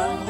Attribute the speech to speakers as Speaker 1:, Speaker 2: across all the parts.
Speaker 1: young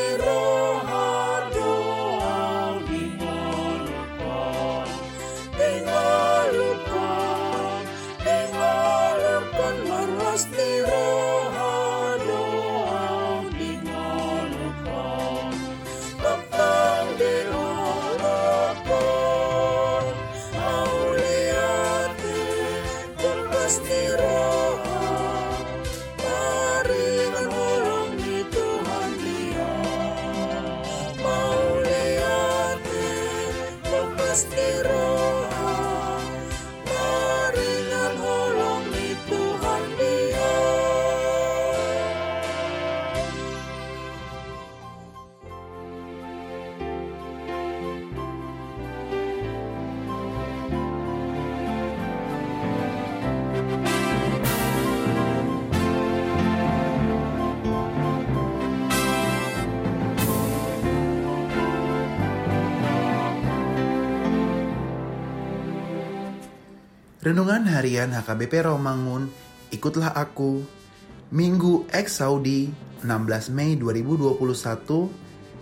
Speaker 2: Renungan Harian HKBP Romangun, ikutlah aku, Minggu X Saudi 16 Mei 2021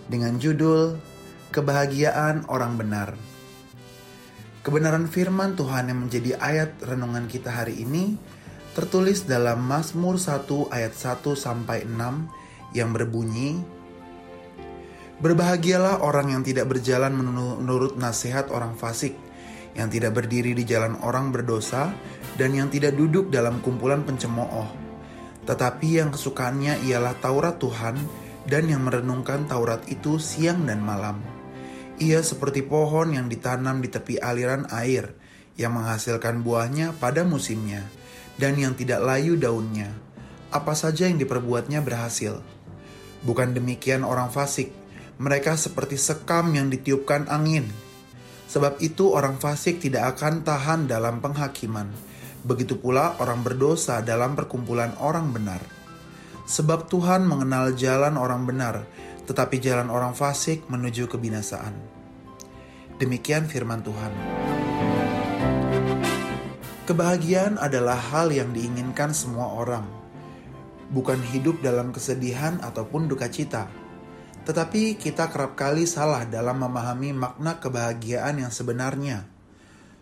Speaker 2: dengan judul Kebahagiaan Orang Benar. Kebenaran firman Tuhan yang menjadi ayat renungan kita hari ini tertulis dalam Mazmur 1 ayat 1 sampai 6 yang berbunyi Berbahagialah orang yang tidak berjalan menurut nasihat orang fasik, yang tidak berdiri di jalan orang berdosa, dan yang tidak duduk dalam kumpulan pencemooh. Tetapi yang kesukaannya ialah Taurat Tuhan, dan yang merenungkan Taurat itu siang dan malam. Ia seperti pohon yang ditanam di tepi aliran air, yang menghasilkan buahnya pada musimnya, dan yang tidak layu daunnya. Apa saja yang diperbuatnya berhasil. Bukan demikian orang fasik, mereka seperti sekam yang ditiupkan angin. Sebab itu orang fasik tidak akan tahan dalam penghakiman. Begitu pula orang berdosa dalam perkumpulan orang benar. Sebab Tuhan mengenal jalan orang benar, tetapi jalan orang fasik menuju kebinasaan. Demikian firman Tuhan. Kebahagiaan adalah hal yang diinginkan semua orang, bukan hidup dalam kesedihan ataupun duka cita. Tetapi kita kerap kali salah dalam memahami makna kebahagiaan yang sebenarnya.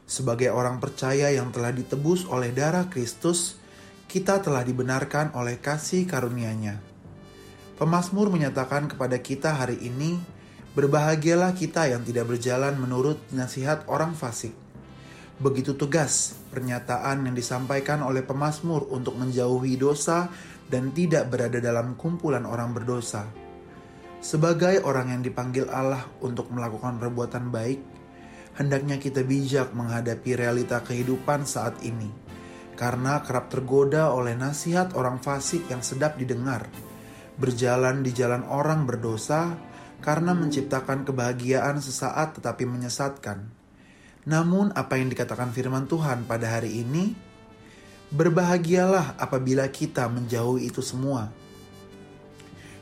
Speaker 2: Sebagai orang percaya yang telah ditebus oleh darah Kristus, kita telah dibenarkan oleh kasih karunia-Nya. Pemasmur menyatakan kepada kita hari ini, berbahagialah kita yang tidak berjalan menurut nasihat orang fasik. Begitu tegas pernyataan yang disampaikan oleh pemazmur untuk menjauhi dosa dan tidak berada dalam kumpulan orang berdosa. Sebagai orang yang dipanggil Allah untuk melakukan perbuatan baik, hendaknya kita bijak menghadapi realita kehidupan saat ini, karena kerap tergoda oleh nasihat orang fasik yang sedap didengar, berjalan di jalan orang berdosa karena menciptakan kebahagiaan sesaat tetapi menyesatkan. Namun, apa yang dikatakan Firman Tuhan pada hari ini? Berbahagialah apabila kita menjauhi itu semua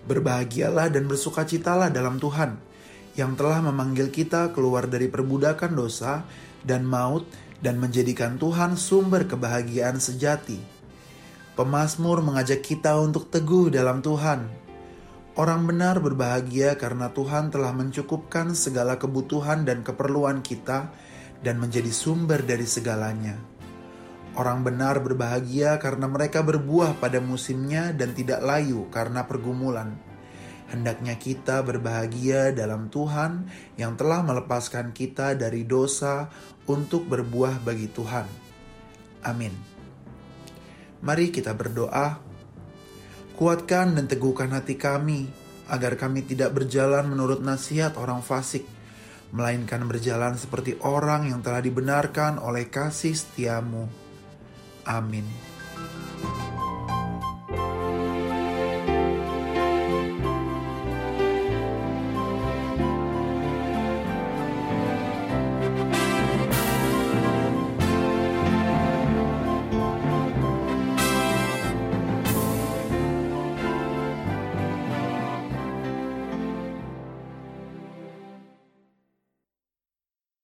Speaker 2: Berbahagialah dan bersukacitalah dalam Tuhan yang telah memanggil kita keluar dari perbudakan dosa dan maut dan menjadikan Tuhan sumber kebahagiaan sejati. Pemasmur mengajak kita untuk teguh dalam Tuhan. Orang benar berbahagia karena Tuhan telah mencukupkan segala kebutuhan dan keperluan kita dan menjadi sumber dari segalanya. Orang benar berbahagia karena mereka berbuah pada musimnya dan tidak layu karena pergumulan. Hendaknya kita berbahagia dalam Tuhan yang telah melepaskan kita dari dosa untuk berbuah bagi Tuhan. Amin. Mari kita berdoa. Kuatkan dan teguhkan hati kami agar kami tidak berjalan menurut nasihat orang fasik, melainkan berjalan seperti orang yang telah dibenarkan oleh kasih setiamu. Amin.